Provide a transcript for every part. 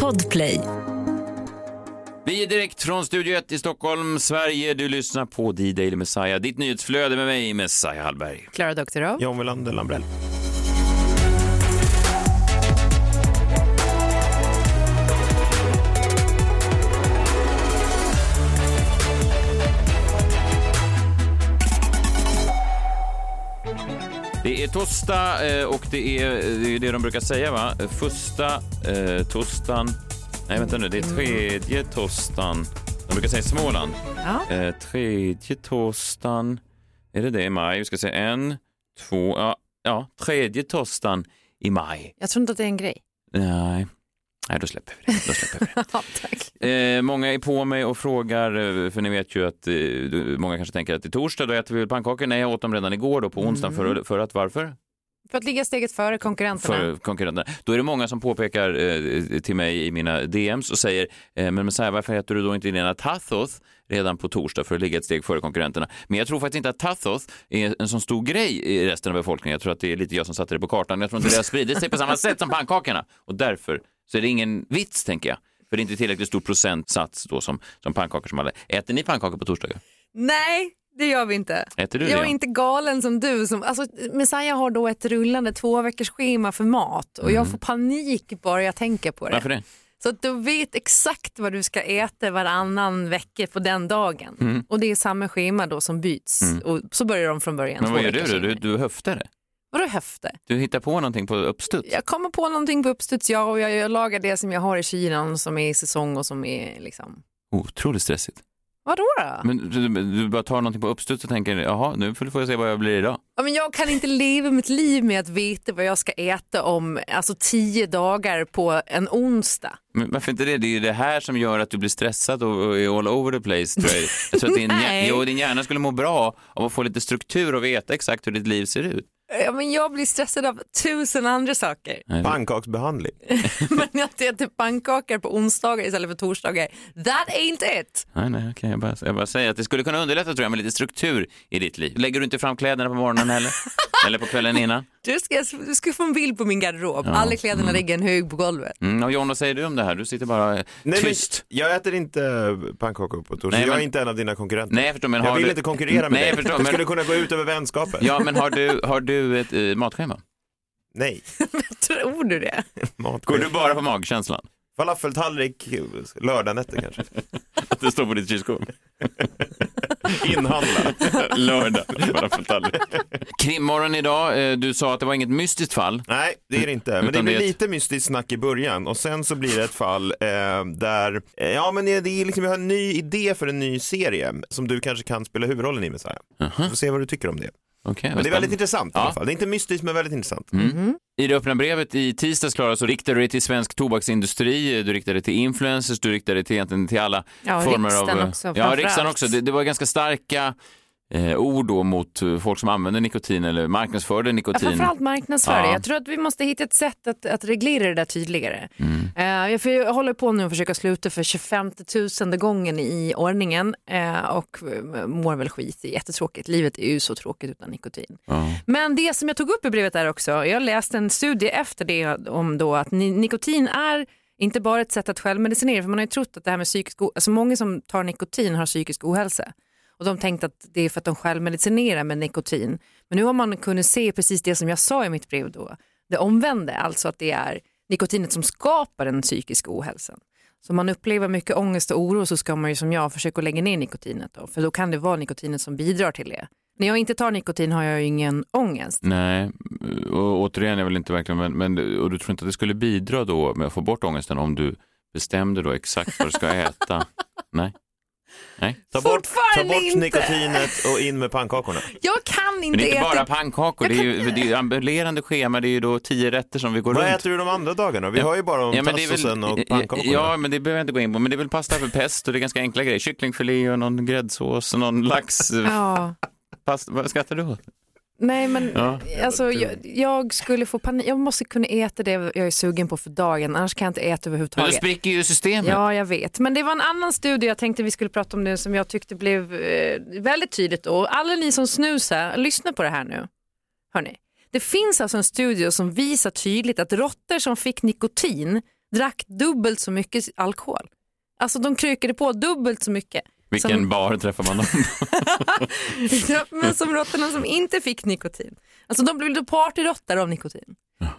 Podplay. Vi är direkt från Studio 1 i Stockholm, Sverige. Du lyssnar på D-Daily Messiah, ditt nyhetsflöde med mig, Messiah Hallberg. Klara Doktorow. John Wilander Lambrell. Det är torsdag eh, och det är det, är det de brukar säga, va? Första eh, torsdagen... Nej, vänta nu. Det är tredje torsdagen. De brukar säga i Småland. Ja. Eh, tredje torsdagen... Är det det i maj? Vi ska se en, två... Ja, ja tredje torsdagen i maj. Jag tror inte att det är en grej. Nej. Nej, då släpper vi det. Då släpper vi det. Ja. Eh, många är på mig och frågar, eh, för ni vet ju att eh, många kanske tänker att det är torsdag, då äter vi väl pannkakor? Nej, jag åt dem redan igår då på onsdagen för, för att varför? För att ligga steget före konkurrenterna. För konkurrenterna. Då är det många som påpekar eh, till mig i mina DMs och säger, eh, men Messiah, varför äter du då inte dina tathoth redan på torsdag för att ligga ett steg före konkurrenterna? Men jag tror faktiskt inte att tathoth är en sån stor grej i resten av befolkningen. Jag tror att det är lite jag som satte det på kartan. Jag tror inte det har spridit sig på samma sätt som pannkakorna och därför så är det ingen vits, tänker jag. För det är inte tillräckligt stor procentsats då som, som pannkakor som alla. Äter ni pannkakor på torsdagar? Nej, det gör vi inte. Äter du jag det? är inte galen som du. Som, alltså, Messiah har då ett rullande två veckors schema för mat och jag får panik bara jag tänker på det. Mm. Varför det? Så att du vet exakt vad du ska äta varannan vecka på den dagen. Mm. Och det är samma schema då som byts. Och så börjar de från början. Men vad gör du då? Du, du höftar det? Vadå höfter? Du hittar på någonting på uppstuds? Jag kommer på någonting på uppstuds ja, och jag, jag lagar det som jag har i kylen som är i säsong och som är liksom... Otroligt stressigt. Vadå då? Men du, du, bara tar någonting på uppstuds och tänker, jaha, nu får jag se vad jag blir idag. Ja, men jag kan inte leva mitt liv med att veta vad jag ska äta om alltså, tio dagar på en onsdag. Men varför inte det? Det är ju det här som gör att du blir stressad och, och är all over the place. Tror jag. Jag tror att din, Nej. jo, din hjärna skulle må bra av att få lite struktur och veta exakt hur ditt liv ser ut. Ja, men jag blir stressad av tusen andra saker. Pannkaksbehandling. men att äta pannkakor på onsdagar istället för torsdagar, that ain't it. nej, nej okej, jag, bara, jag bara säger att det skulle kunna underlätta tror jag med lite struktur i ditt liv. Lägger du inte fram kläderna på morgonen heller? Eller på kvällen innan? Du ska, du ska få en bild på min garderob. Alla kläderna ligger en hög på golvet. Mm, och John, vad säger du om det här? Du sitter bara eh, Nej, tyst. Men jag äter inte pannkakor på torsdag. Jag är men- inte en av dina konkurrenter. Nej, jag förstår, men jag har vill du... inte konkurrera med Nej, jag dig. förstår, det men- skulle kunna gå ut över vänskapen. Ja, men har du, har du ett eh, matschema? Nej, Tror du det? Går du bara på magkänslan? Falafeltallrik lördagnätter kanske. Att det står på ditt kylskåp? Inhandla. Lördag, bara för tallrik. Krimmorgon idag, eh, du sa att det var inget mystiskt fall. Nej, det är det inte. Men Utan det blir det lite mystiskt snack i början och sen så blir det ett fall eh, där, eh, ja men det är liksom, vi har en ny idé för en ny serie som du kanske kan spela huvudrollen i Messiah. Vi får se vad du tycker om det. Okej, Men det är väldigt intressant i Ja. alla fall. Det är inte mystiskt men väldigt intressant. I det öppna brevet i tisdags, Klara, så riktade du dig till svensk tobaksindustri, du riktade dig till influencers, du riktade dig till, egentligen till alla Ja, former av... också, ja, riksdagen också. Det, det var ganska starka eh, ord då mot eh, folk som använder nikotin eller marknadsförde Ja, nikotin. framförallt marknadsföring. Ja. Jag tror att vi måste hitta ett sätt att, att reglera det där tydligare. Mm. Eh, jag, jag håller på nu att försöka sluta för 25 000 gången i ordningen eh, och eh, mår väl skit. Det är jättetråkigt. Livet är ju så tråkigt utan nikotin. Ja. Men det som jag tog upp i brevet där också, jag läste en studie efter det om då att ni, nikotin är inte bara ett sätt att självmedicinera, för man har ju trott att det här med psykisk, alltså många som tar nikotin har psykisk ohälsa. Och de tänkte att det är för att de självmedicinerar med nikotin. Men nu har man kunnat se precis det som jag sa i mitt brev då, det omvända, alltså att det är nikotinet som skapar den psykiska ohälsan. Så om man upplever mycket ångest och oro så ska man ju som jag försöka lägga ner nikotinet då, för då kan det vara nikotinet som bidrar till det. När jag inte tar nikotin har jag ju ingen ångest. Nej, och återigen, jag vill inte verkligen, men, men och du tror inte att det skulle bidra då med att få bort ångesten om du bestämde då exakt vad du ska äta? Nej. Nej. Ta bort, ta bort inte. nikotinet och in med pannkakorna. Jag kan Men inte det är inte äta... bara pannkakor, det är ju det är ju ambulerande schema, det är ju då tio rätter som vi går Vad runt. äter du de andra dagarna? Vi Ja. hör ju bara om Ja, men tassosen och pannkakorna. Ja, men det behöver jag inte gå in på. Men det är väl pasta för pest och det är ganska enkla grejer. Kycklingfilé och någon gräddsås och någon lax. Ja. Pasta. Vad skrattar du åt? Nej men Ja. alltså, jag, jag skulle få panik, jag måste kunna äta det jag är sugen på för dagen, annars kan jag inte äta Men då överhuvudtaget. spricker ju systemet. Ja, jag vet. Men det var en annan studie jag tänkte vi skulle prata om nu som jag tyckte blev eh, väldigt tydligt. Och alla ni som snusar, lyssna på det här nu. Hörni. Det finns alltså en studie som visar tydligt att råttor som fick nikotin drack dubbelt så mycket alkohol. Alltså de krökade på dubbelt så mycket. Vilken som, bar träffar man dem ja, men som råttorna som inte fick nikotin. Alltså de blev då partyråttor av nikotin.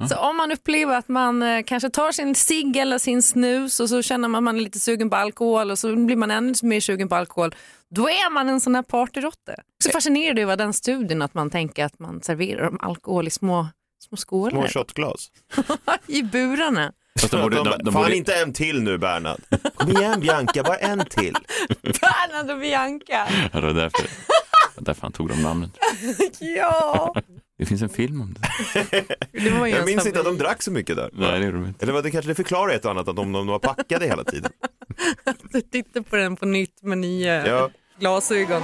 Så om man upplever att man eh, kanske tar sin cigg eller sin snus och så känner man att man är lite sugen på alkohol och så blir man ännu mer sugen på alkohol, då är man en sån här partyråtta. Så fascinerad över den studien att man tänker att man serverar dem alkohol i små, små skålar. Små shotglas. I burarna. Fast de borde, de, de Fan borde, inte en till nu Bernhard. Kom igen Bianca, bara en till. Bernhard och Bianca. Ja, det var därför, därför han tog de namnen. Ja. Det finns en film om det. Det var ju Jag minns inte att de drack så mycket där. Nej, det gjorde de inte. Eller vad det kanske det förklarar ett och annat att de, de var packade hela tiden. Du tittar på den på nytt med nya Ja. glasögon.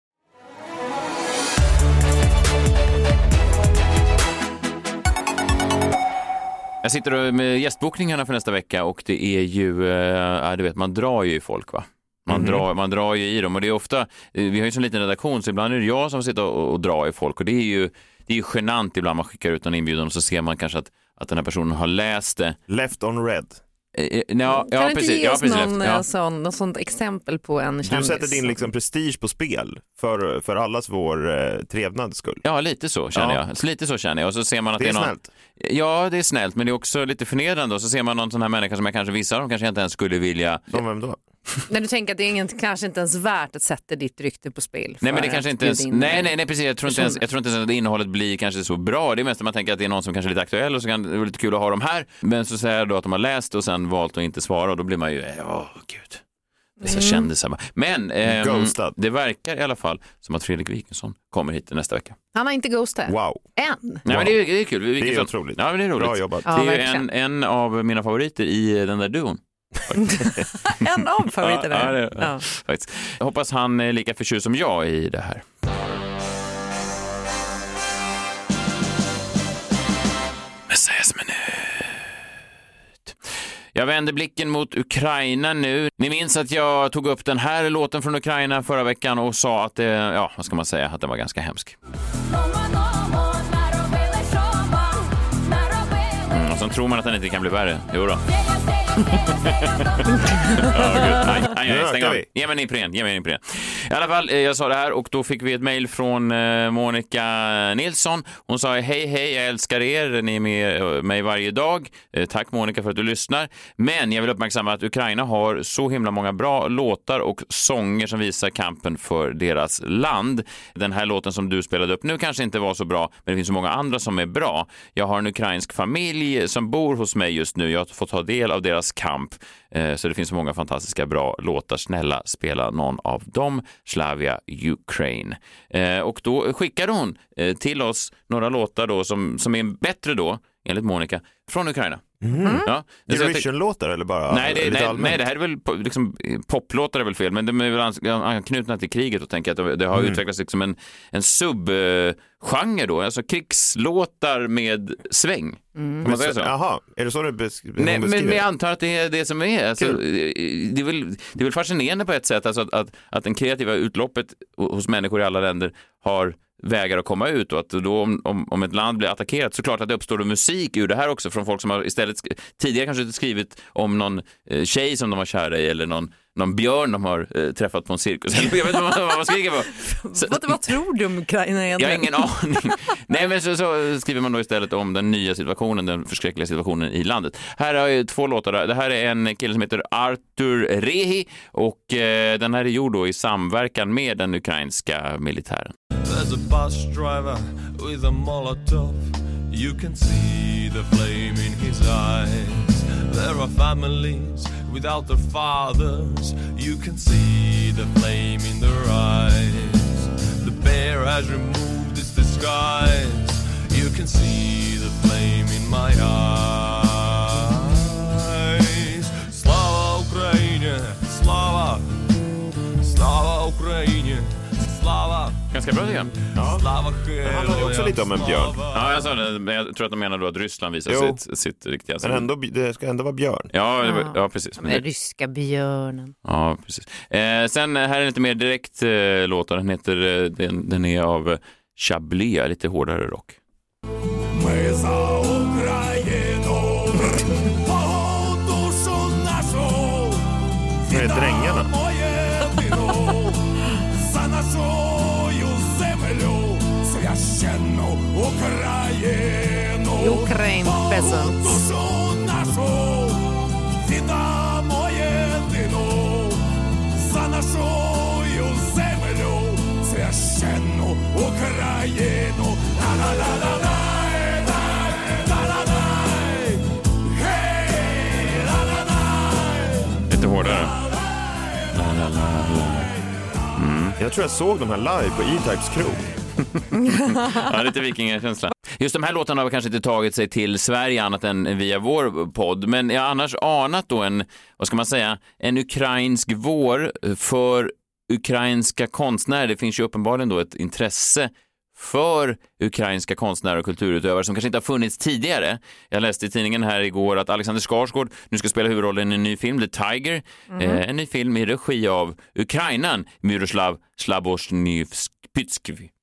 Jag sitter med gästbokningarna för nästa vecka och det är ju, ja, du vet, man drar ju i folk va? Man, drar, man drar ju i dem och det är ofta, eh, vi har ju så liten redaktion så ibland är det jag som sitter och, och drar i folk och det är ju, det är ju genant ibland man skickar ut en inbjudan och så ser man kanske att, att den här personen har läst det. Left on red. Eh, eh, Ja, kan ja, du inte ge ja, oss någon, ja. sån, något sånt exempel på en Du kändis? sätter din liksom prestige på spel för, för allas vår eh, trevnads skull. Ja, lite så känner Ja. jag. Så Lite så känner jag. Och så ser man att Det är någon... snällt. Ja, det är snällt, men det är också lite förnedrande. Och så ser man någon sån här människa som jag kanske vissa av dem kanske inte ens skulle vilja... Som vem då? När du tänker att det är ingen, kanske inte ens värt att sätta ditt rykte på spel. Nej, men det kanske inte ens... Nej, nej, nej, precis. Jag tror inte ens, jag tror inte ens att innehållet blir kanske så bra. Det är mest att man tänker att det är någon som kanske är lite aktuell och så kan det vara lite kul att ha dem här. Men så säger jag då att de har läst och sen valt att inte svara och då blir man ju, åh gud. Dessa Mm. kändisar. Men ehm, Ghostad. det verkar i alla fall som att Fredrik Wikingsson kommer hit nästa vecka. Han har inte ghostat. Wow. Än. Nej, men det, är, det är kul. Wikingsson- otroligt. Ja, men det är roligt. Bra jobbat. Ja, det är ju verkligen. en, en av mina favoriter i den där duon. en av favoriterna. Ja, ja, det är det. Ja. Hoppas han är lika förtjust som jag i det här. Jag vänder blicken mot Ukraina nu. Ni minns att jag tog upp den här låten från Ukraina förra veckan och sa att det, ja, vad ska man säga, att den var ganska hemsk. Mm, och sen tror man att den inte kan bli värre. Jo då. Nej, nej, Nu nej, stäng av. Ge mig en Ipren, ge mig en Ipren. I alla fall, eh, jag sa det här och då fick vi ett mejl från eh, Monica Nilsson. Hon sa hej, hej, jag älskar er, ni är med eh, mig varje dag. Tack Monica för att du lyssnar. Men jag vill uppmärksamma att Ukraina har så himla många bra låtar och sånger som visar kampen för deras land. Den här låten som du spelade upp nu kanske inte var så bra, men det finns så många andra som är bra. Jag har en ukrainsk familj som bor hos mig just nu. Jag har fått ta del av deras kamp. Eh, så det finns så många fantastiska bra låtar. Snälla spela någon av dem. Slavia Ukraine. Eh, och då skickade hon eh, till oss några låtar då som, som är bättre då, enligt Monica, från Ukraina. Ja. Så jag tänkte- Eurovision-låtar eller bara Nej det, nej, nej, det här är väl liksom, eh, poplåtar är väl fel, men de är väl anknutna till kriget och tänker att det- har Mm. utvecklats liksom en, en subgenre då, alltså krigslåtar med sväng. Kan man säga så? Jaha, är det så du besk- hon Nej, men, beskriver? men jag antar att det är det som är. Alltså, det, är väl, det är väl fascinerande på ett sätt alltså att, att, att det kreativa utloppet hos människor i alla länder har vägar att komma ut och att då om, om, om ett land blir attackerat så klart att det uppstår då musik ur det här också från folk som har istället tidigare kanske skrivit om någon eh, tjej som de var kära i eller någon, någon björn de har eh, träffat på en cirkus. Jag vet inte vad, man skriker på. Så- Vad, vad tror du om Ukraina jag har egentligen? ingen aning. Nej, men så, så skriver man då istället om den nya situationen, den förskräckliga situationen i landet. Här har jag två låtar. Det här är en kille som heter Artur Rehi och eh, den här är gjord då i samverkan med den ukrainska militären. There's a bus driver with a Molotov. You can see the flame in his eyes. There are families without their fathers. You can see the flame in their eyes. The bear has removed its disguise. You can see the flame in my eyes. Slava Ukraine, slava, slava Ukraine, Ganska bra tycker jag. slava Det handlar ju också lite om en björn. Ja, jag sa det, men jag tror att de menar då att Ryssland visar Jo. sitt, sitt riktiga Men ändå, det ska ändå vara björn. Ja, det var- ja, precis. Men det, ryska björnen. ja, precis. Eh, sen eh, här är en lite mer direkt eh, låt. Den, heter, eh, den, den är av eh, Chablis, lite hårdare rock. Ukraine peasants. Душу нашу, віддамо єдину, за нашою землю, священну Україну. Ла-ла-ла-ла-лай, ла-ла-ла-лай, гей, ла-ла-лай. Lite hårdare. La, la, la, la. Jag tror jag såg de här live på E-Types krog. Ja, lite vikingakänsla. Just de här låtarna har kanske inte tagit sig till Sverige annat än via vår podd, men jag har annars anat då en, vad ska man säga, en ukrainsk vår för ukrainska konstnärer. Det finns ju uppenbarligen då ett intresse för ukrainska konstnärer och kulturutövare som kanske inte har funnits tidigare. Jag läste i tidningen här igår att Alexander Skarsgård nu ska spela huvudrollen i en ny film, The Tiger, eh, en ny film i regi av Ukrainan, Myroslav Slabosjnyvskij eh,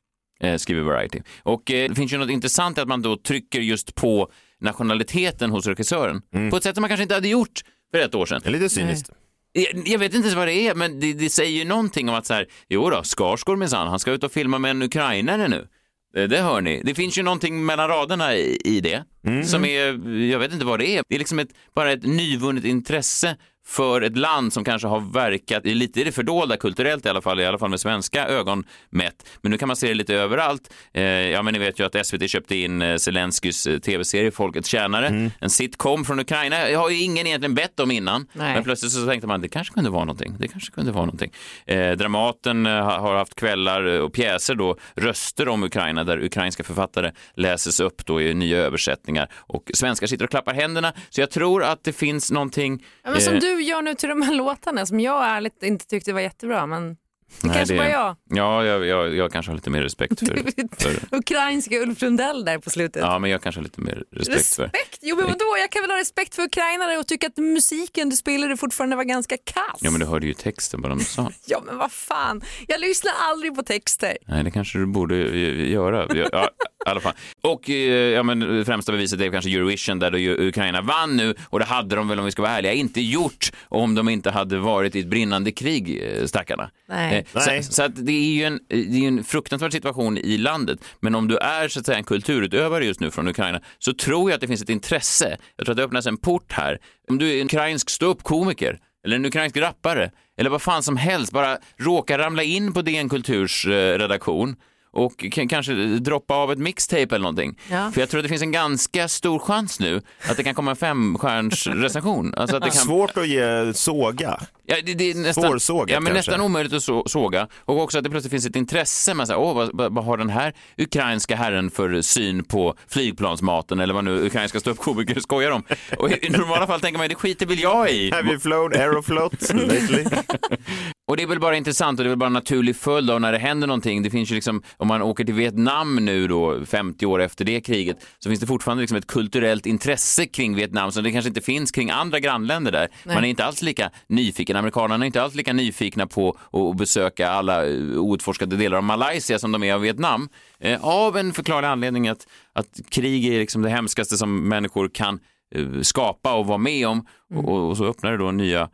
skriver Variety. Och eh, det finns ju något intressant i att man då trycker just på nationaliteten hos regissören på ett sätt som man kanske inte hade gjort för ett år sedan. Det är lite cyniskt. Jag, jag vet inte ens vad det är, men det, det säger ju någonting om att så här, jo då, Skarsgård minsann, han ska ut och filma med en ukrainare nu. Det, det hör ni. Det finns ju någonting mellan raderna i, i det som är, jag vet inte vad det är. Det är liksom ett, bara ett nyvunnet intresse för ett land som kanske har verkat i lite i det fördolda kulturellt i alla fall, i alla fall med svenska ögon mätt. Men nu kan man se det lite överallt. Eh, ja, men ni vet ju att SVT köpte in eh, Zelenskyjs eh, tv-serie Folkets tjänare, en sitcom från Ukraina. Jag har ju ingen egentligen bett om innan, Nej. men plötsligt så tänkte man det kanske kunde vara någonting. Det kanske kunde vara någonting. Eh, Dramaten eh, ha- har haft kvällar eh, och pjäser då, röster om Ukraina där ukrainska författare läses upp då i nya översättningar och svenskar sitter och klappar händerna. Så jag tror att det finns någonting. Ja, men som du gör nu till de här låtarna som jag ärligt inte tyckte var jättebra. Men det nej, kanske bara jag. Ja, jag, jag, jag kanske har lite mer respekt för, för Ukrainska Ulf Lundell där på slutet. Ja, men jag kanske har lite mer respekt för. Respekt? Jo men vadå, jag kan väl ha respekt för ukrainare och tycka att musiken du spelade fortfarande var ganska kass. Ja, men du hörde ju texten vad de sa. Ja men vad fan, jag lyssnar aldrig på texter. Nej, det kanske du borde eh, göra. Ja, i alla fall. Och eh, ja, men, främsta beviset är kanske Eurovision där ju Ukraina vann nu och det hade de väl om vi ska vara ärliga inte gjort om de inte hade varit i ett brinnande krig, eh, stackarna. Nej. Nej. Så, så att det är ju en, det är en fruktansvärd situation i landet. Men om du är så att säga en kulturutövare just nu från Ukraina så tror jag att det finns ett intresse. Jag tror att det öppnas en port här. Om du är en ukrainsk ståuppkomiker eller en ukrainsk rappare eller vad fan som helst, bara råkar ramla in på DN Kulturs eh, redaktion och kanske droppa av ett mixtape eller någonting. Ja. För jag tror att det finns en ganska stor chans nu att det kan komma en femstjärns recension. Alltså att det kan... Svårt att ge såga. Ja, det, det är nästan, ja, men nästan omöjligt att så, såga. Och också att det plötsligt finns ett intresse. Man säger, Åh, vad, vad, har den här ukrainska herren för syn på flygplansmaten eller vad nu ukrainska ståuppkomiker skojar om. Och i, i normala fall tänker man, det skiter väl jag i. Have you flown Aeroflot lately? Och det är väl bara intressant och det är väl bara en naturlig följd av när det händer någonting. Det finns ju liksom, om man åker till Vietnam nu då, 50 år efter det kriget, så finns det fortfarande liksom ett kulturellt intresse kring Vietnam som det kanske inte finns kring andra grannländer där. Man är inte alls lika nyfiken, amerikanerna är inte alls lika nyfikna på att besöka alla eh, outforskade delar av Malaysia som de är av Vietnam. Eh, av en förklarlig anledning att, att krig är liksom det hemskaste som människor kan eh, skapa och vara med om och, och så öppnar det då nya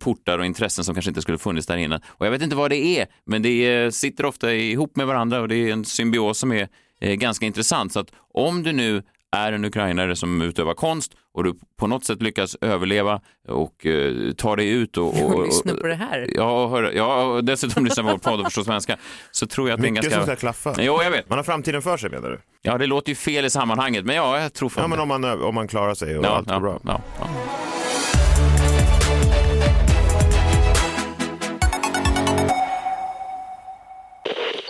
portar och intressen som kanske inte skulle funnits där innan. Och jag vet inte vad det är, men det sitter ofta ihop med varandra och det är en symbios som är eh, ganska intressant. Så att om du nu är en ukrainare som utövar konst och du på något sätt lyckas överleva och eh, ta dig ut och, och, Och lyssna på det här. Ja, och, höra, ja, och dessutom lyssna på vår podd och förstå svenska, så tror jag att det är Mycket ganska... som ska klaffa. Jo, jag vet. Man har framtiden för sig menar du? Ja, det låter ju fel i sammanhanget, men ja, jag tror fan Ja, men om man, om man klarar sig och ja, allt går ja, bra. ja, ja.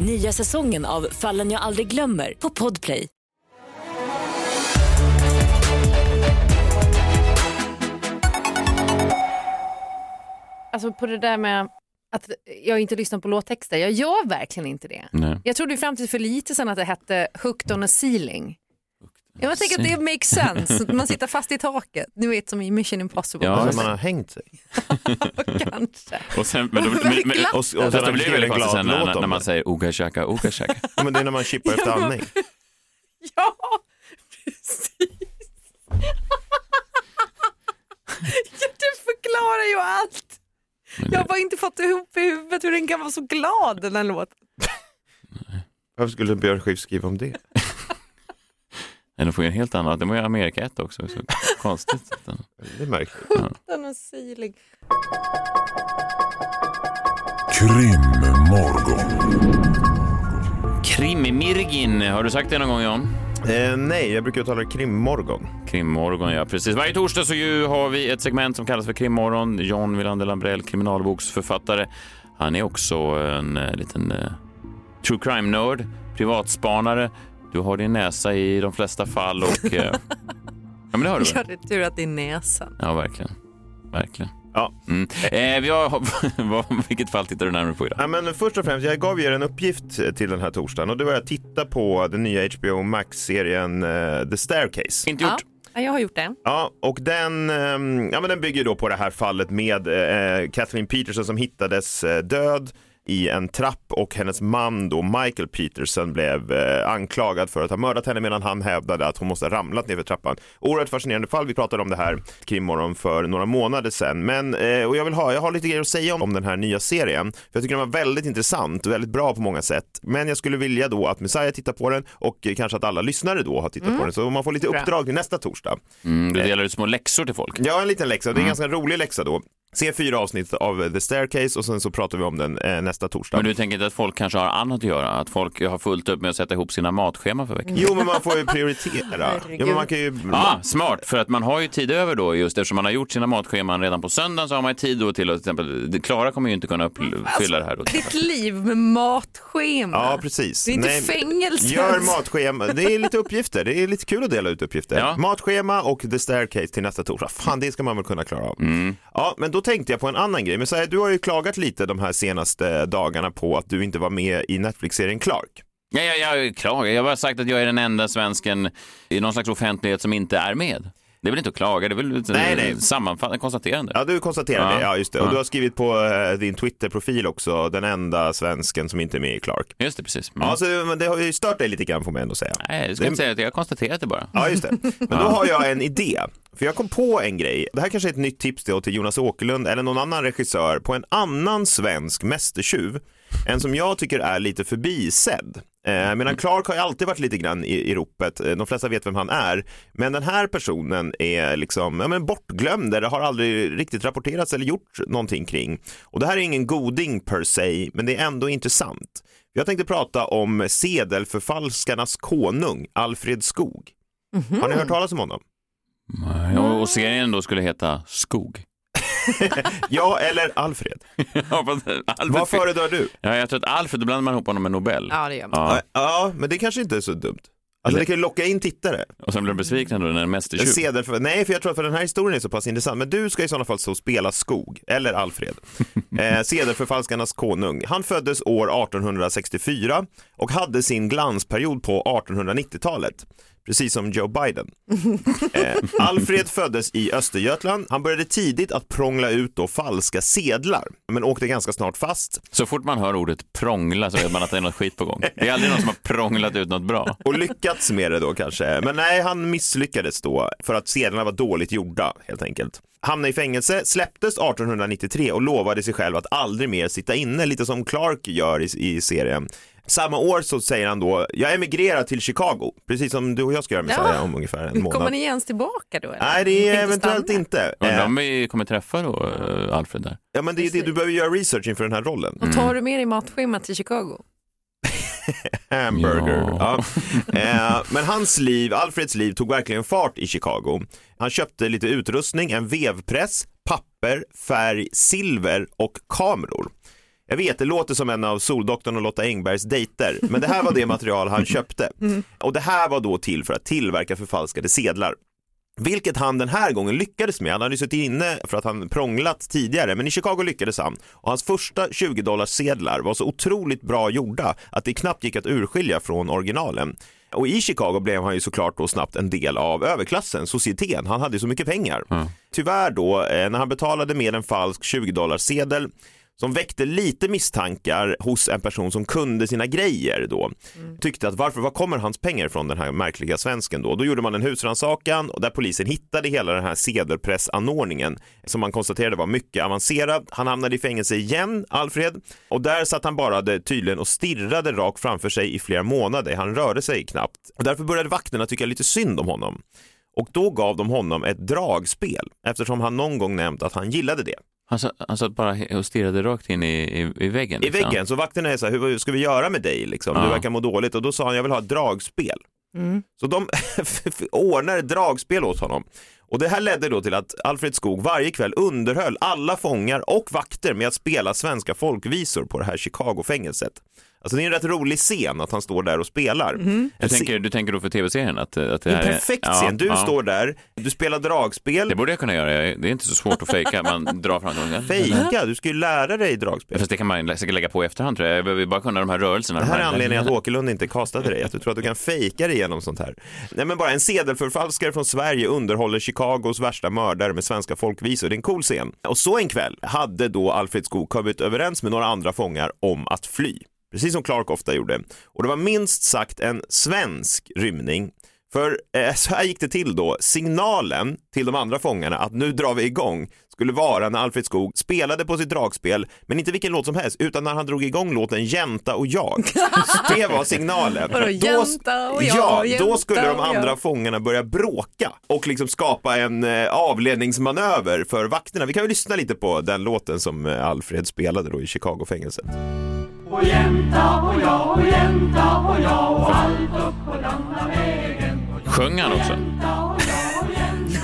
Nya säsongen av Fallen jag aldrig glömmer på Podplay. Alltså på det där med att jag inte lyssnar på låttexter, jag gör verkligen inte det. Nej. Jag trodde ju fram till för lite sedan att det hette Hooked on a ceiling. Jag tänker att det makes sense, man sitter fast i taket, ni vet som i Mission Impossible. Ja, Alltså, man har hängt sig. Kanske. Och sen, men då, men, men, Glatt. och, och, sen fast har det blir killen väldigt konstigt sen glad när, när man det. säger oga shaka, oga shaka. Ja, Men det är när man chippar efter andning. Ja, precis. ja, du förklarar ju allt. Jag har bara inte fått ihop i huvudet hur den kan vara så glad den här låten. Varför skulle Björn Skifs skriva om det? Nej, de får ju en helt annan, det var ju Amerika 1 också, så konstigt. Det är märkligt. Den är syrlig. Krimmorgon. Krimmirgin, har du sagt det någon gång John? Eh, nej, jag brukar tala krimmorgon. Krimmorgon, ja precis. Varje torsdag så ju har vi ett segment som kallas för Krimmorgon. John Wilander Lambrell, kriminalboksförfattare. Han är också en eh, liten eh, true crime-nörd, privatspanare. Du har din näsa i de flesta fall och... Eh, ja, men det har du Ja, väl? det är tur att det är näsan. Ja, verkligen. Verkligen. Ja. Mm. Eh, vi har, vad, vilket fall tittar du närmare på idag? Ja, men först och främst, jag gav er en uppgift till den här torsdagen och det var att titta på den nya HBO Max-serien eh, The Staircase. Inte gjort. Ja, jag har gjort det. Ja, och den, ehm, ja, men den bygger då på det här fallet med eh, Kathleen Peterson som hittades eh, död i en trapp och hennes man då Michael Peterson blev eh, anklagad för att ha mördat henne medan han hävdade att hon måste ha ramlat ner för trappan. Oerhört fascinerande fall. Vi pratade om det här krimmorgon för några månader sedan. Men, eh, och jag vill ha, jag har lite grejer att säga om, om den här nya serien. För jag tycker den var väldigt intressant och väldigt bra på många sätt. Men jag skulle vilja då att Messiah tittar på den och eh, kanske att alla lyssnare då har tittat på den. Så man får lite uppdrag till nästa torsdag. Mm, du delar ut små läxor till folk. Ja, en liten läxa. Mm. Det är en ganska rolig läxa då. Se fyra avsnitt av The Staircase och sen så pratar vi om den eh, nästa torsdag. Men du tänker inte att folk kanske har annat att göra? Att folk har fullt upp med att sätta ihop sina matscheman för veckan? Jo, men man får ju prioritera. Jo, men man kan ju... Ah, smart, för att man har ju tid över då just eftersom man har gjort sina matscheman redan på söndagen så har man ju tid då till att till exempel, Klara kommer ju inte kunna uppfylla det här då. Ditt liv med matschema. Ja, precis. Det är inte Nej, fängelse. Gör matschema. Det är lite uppgifter. Det är lite kul att dela ut uppgifter. Ja. Matschema och The Staircase till nästa torsdag. Fan, det ska man väl kunna klara av. Mm. Ja, men då tänkte jag på en annan grej. Men så här, du har ju klagat lite de här senaste eh, dagarna på att du inte var med i Netflix-serien Clark. Ja, jag, jag klagar. Jag har bara sagt att jag är den enda svensken i någon slags offentlighet som inte är med. Det är väl inte att klaga, det är väl ett Nej, nej. sammanfattande konstaterande. Ja, du konstaterar Ja. det. Ja, just det. Och Ja. du har skrivit på eh, din Twitter-profil också, den enda svensken som inte är med i Clark. Just det, precis. Mm. Ja, så, men det har ju stört dig lite grann får man ändå säga. Nej, det ska jag inte säga att jag har konstaterat det bara. Ja, just det. Men då har jag en idé. För jag kom på en grej. Det här kanske är ett nytt tips då till Jonas Åkerlund eller någon annan regissör på en annan svensk mästertjuv. En som jag tycker är lite förbisedd. Eh, medan Clark har ju alltid varit lite grann i, i ropet. Eh, De flesta vet vem han är. Men den här personen är liksom ja, men bortglömd. Det har aldrig riktigt rapporterats eller gjort någonting kring. Och det här är ingen goding per se, men det är ändå intressant. Jag tänkte prata om sedelförfalskarnas konung, Alfred Skog. Har ni hört talas om honom? Ja, och serien då skulle heta Skog. Ja, eller Alfred. Ja, fast Alfred- Vad föredrar du? Ja, jag tror att Alfred, då blandar man ihop honom med Nobel. Ja, det gör man. Ja. Ja, men det kanske inte är så dumt. Alltså det kan ju locka in tittare. Och sen blir de besvikna då när det är En mästertjuv. sedel för, nej, för jag tror att för den här historien är så pass intressant. Men du ska i sådana fall så spela Skog, eller Alfred. Eh, konung. Han föddes år 1864 och hade sin glansperiod på 1890-talet. Precis som Joe Biden. Eh, Alfred föddes i Östergötland. Han började tidigt att prångla ut då falska sedlar, men åkte ganska snart fast. Så fort man hör ordet prångla så vet man att det är något skit på gång. Det är aldrig någon som har prånglat ut något bra. och lyckats med det då kanske. Men nej, han misslyckades då för att sedlarna var dåligt gjorda helt enkelt. Hamnade i fängelse, släpptes 1893 och lovade sig själv att aldrig mer sitta inne, lite som Clark gör i, i serien. Samma år så säger han då, jag emigrerar till Chicago, precis som du och jag ska göra Messiah Ja. om ungefär en månad. Kommer ni ens tillbaka då? eller? Nej, det är eventuellt stanna. inte. Undrar Eh, om vi kommer träffa då eh, Alfred där. Ja, men det är ju det, du behöver göra research inför den här rollen. Och tar du med dig matschemat till Chicago? Hamburger. Ja. Ja. Eh, men hans liv, Alfreds liv tog verkligen fart i Chicago. Han köpte lite utrustning, en vevpress, papper, färg, silver och kameror. Jag vet, det låter som en av Soldoktorn och Lotta Engbergs dejter, men det här var det material han köpte. Och det här var då till för att tillverka förfalskade sedlar. Vilket han den här gången lyckades med. Han hade ju suttit inne för att han prånglat tidigare, men i Chicago lyckades han. Och hans första 20 dollars sedlar var så otroligt bra gjorda att det knappt gick att urskilja från originalen. Och i Chicago blev han ju såklart då snabbt en del av överklassen, societeten. Han hade ju så mycket pengar. Tyvärr då, eh, när han betalade med en falsk 20 dollars sedel som väckte lite misstankar hos en person som kunde sina grejer då. Tyckte att varför, var kommer hans pengar ifrån den här märkliga svensken då? Då gjorde man en husrannsakan och där polisen hittade hela den här sedelpressanordningen som man konstaterade var mycket avancerad. Han hamnade i fängelse igen, Alfred, och där satt han bara tydligen och stirrade rakt framför sig i flera månader. Han rörde sig knappt. Och därför började vakterna tycka lite synd om honom. Och då gav de honom ett dragspel eftersom han någon gång nämnt att han gillade det. Han satt, han satt bara och stirrade rakt in i, i, i väggen. I liksom. väggen, så vakterna är så här, hur ska vi göra med dig liksom? Du verkar må dåligt och då sa han, jag vill ha ett dragspel. Mm. Så de ordnar ett dragspel åt honom. Och det här ledde då till att Alfred Skog varje kväll underhöll alla fångar och vakter med att spela svenska folkvisor på det här Chicago-fängelset. Alltså det är en rätt rolig scen att han står där och spelar. En Du tänker, du tänker då för tv-serien att, att det en här är... perfekt Ja, scen. Du ja. står där, du spelar dragspel. Det borde jag kunna göra. Det är inte så svårt att fejka. Man drar fram dem. Fejka, du ska ju lära dig dragspel. Fast det kan man säkert lägga på i efterhand tror jag. Jag behöver bara kunna de här rörelserna. Det här är anledningen att Åkerlund inte kastade dig, att du tror att du kan fejka dig igenom sånt här. Nej men bara en sedelförfalskare från Sverige underhåller Chicagos värsta mördare med svenska folkvisor. Det är en cool scen. Och så en kväll hade då Alfred Skog kommit överens med några andra fångar om att fly. Precis som Clark ofta gjorde. Och det var minst sagt en svensk rymning. För eh, så här gick det till då. Signalen till de andra fångarna att nu drar vi igång skulle vara när Alfred Skog spelade på sitt dragspel, men inte vilken låt som helst, utan när han drog igång låten Jänta och jag. Det var signalen. Vadå, Då- jänta och jag, Ja, då jänta skulle de andra fångarna börja bråka och liksom skapa en eh, avledningsmanöver för vakterna. Vi kan ju lyssna lite på den låten som eh, Alfred spelade då i Chicago-fängelset. Och jänta och jag och jänta och jag och allt upp på gamla vägen. Sjöng han också?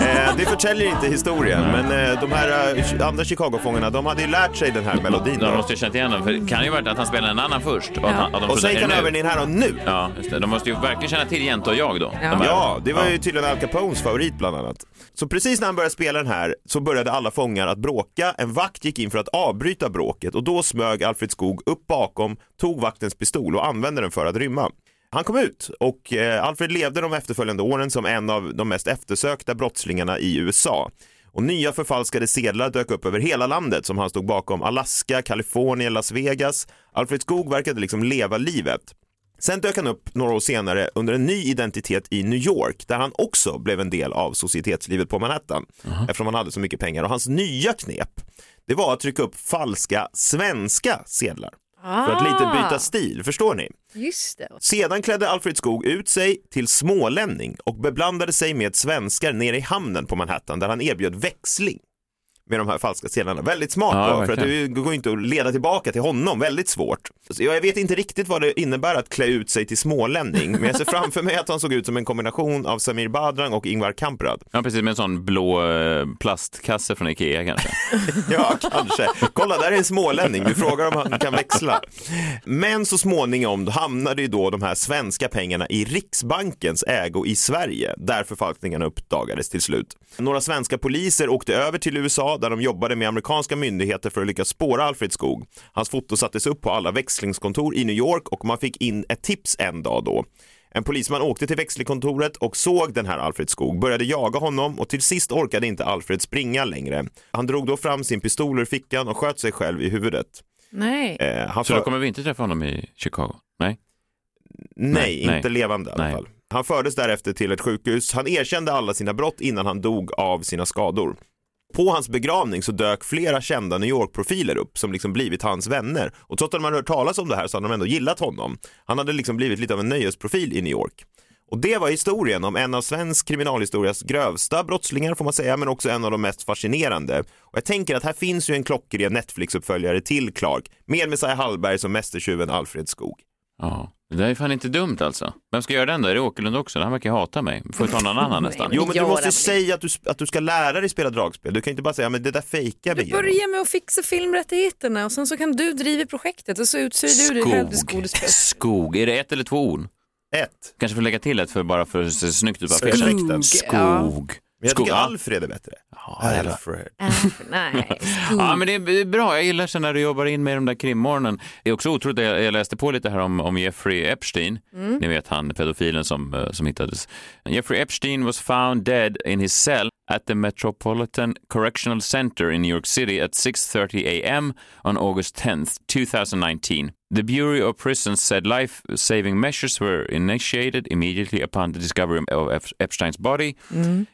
Eh, det förtäljer inte historien, men eh, de här eh, andra Chicago-fångarna, de hade ju lärt sig den här melodin. De måste ju känt igen den. För det kan ju vara att han spelade en annan först. Och, att han, att de Och trodde, gick han "Är det över nu?" den här och nu. Ja, just det. De måste ju verkligen känna till Jänta och jag då. Ja. De. Ja, det var ju Ja. tydligen Al Capones favorit bland annat. Så precis när han började spela den här så började alla fångar att bråka. En vakt gick in för att avbryta bråket och då smög Alfred Skog upp bakom, tog vaktens pistol och använde den för att rymma. Han kom ut och eh, Alfred levde de efterföljande åren som en av de mest eftersökta brottslingarna i USA. Och nya förfalskade sedlar dök upp över hela landet som han stod bakom. Alaska, Kalifornien, Las Vegas. Alfred Skog verkade liksom leva livet. Sen dök han upp några år senare under en ny identitet i New York där han också blev en del av societetslivet på Manhattan eftersom han hade så mycket pengar och hans nya knep det var att trycka upp falska svenska sedlar för att lite byta stil, förstår ni? Just det. Sedan klädde Alfred Skog ut sig till smålänning och beblandade sig med svenskar nere i hamnen på Manhattan där han erbjöd växling med de här falska sedlarna. Väldigt smart Ja, då, för att det går inte att leda tillbaka till honom, väldigt svårt. Så jag vet inte riktigt vad det innebär att klä ut sig till smålänning, men jag ser framför mig att han såg ut som en kombination av Samir Badran och Ingvar Kamprad. Ja, precis. Med en sån blå eh, plastkasse från Ikea kanske. Ja, kanske. Kolla, där är en smålänning. Du frågar om han kan växla. Men så småningom hamnade ju då de här svenska pengarna i Riksbankens ägo i Sverige, där förfalskningarna uppdagades till slut. Några svenska poliser åkte över till USA där de jobbade med amerikanska myndigheter för att lyckas spåra Alfred Skog. Hans foto sattes upp på alla växlingskontor i New York och man fick in ett tips en dag då. En polisman åkte till växelkontoret och såg den här Alfred Skog, började jaga honom och till sist orkade inte Alfred springa längre. Han drog då fram sin pistol ur fickan och sköt sig själv i huvudet. Nej. Eh, han Så för... då kommer vi inte träffa honom i Chicago? Nej? Nej, Nej, inte nej. levande i alla Nej. fall. Han fördes därefter till ett sjukhus. Han erkände alla sina brott innan han dog av sina skador. På hans begravning så dök flera kända New York-profiler upp som liksom blivit hans vänner. Och trots att man hört talas om det här så hade de ändå gillat honom. Han hade liksom blivit lite av en nöjesprofil i New York. Och det var historien om en av svensk kriminalhistorias grövsta brottslingar får man säga, men också en av de mest fascinerande. Och jag tänker att här finns ju en klockren Netflix-uppföljare till Clark med Messiah Hallberg som mästertjuven Alfred Skog. Ja, det där är fan inte dumt alltså. Vem ska göra den då? Är det Åkerlund också? Han verkar hata mig. Får vi ta någon annan nästan? Jo, men du måste säga att du, att du ska lära dig spela dragspel. Du kan inte bara säga, men det där fejkar vi. Du börjar med att fixa filmrättigheterna och sen så kan du driva projektet och så utser du dig själv till Skog. skådespelare. Skog. Är det ett eller två ord? Ett. Kanske får lägga till ett för bara för att se snyggt ut på Skog. affischen. Ja. Skog. Men jag tycker Ja. Alfred är bättre. Alfred. Nej, Ja, men det är bra. Jag gillar sen när du jobbar in med de där krimmorgonen. Det är också otroligt, jag jag läste på lite här om, om Jeffrey Epstein. Ni vet han pedofilen som, eh, som hittades. Jeffrey Epstein was found dead in his cell at the Metropolitan Correctional Center in New York City at 6.30 a.m. on August 10th, 2019. The Bureau of Prisons said life-saving measures were initiated immediately upon the discovery of Ep- Epstein's body.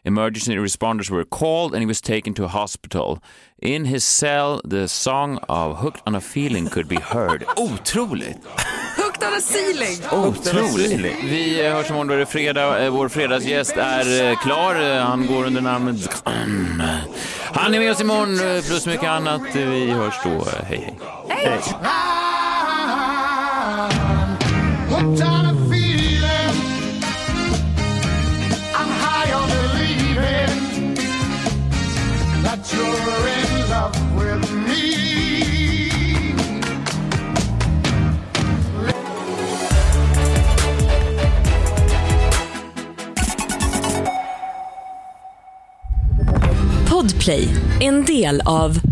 Emergency responders were called and he was taken to a hospital. In his cell, the song of Hooked on a feeling could be heard. Otroligt! Hooked on a ceiling. Otroligt! Vi eh, hörs imorgon, då är det fredag. Eh, Vår fredagsgäst är eh, klar. Han går under namnet... Han är med oss imorgon, plus mycket annat. Vi hörs då. Eh, Hej, hej. Podplay, en del av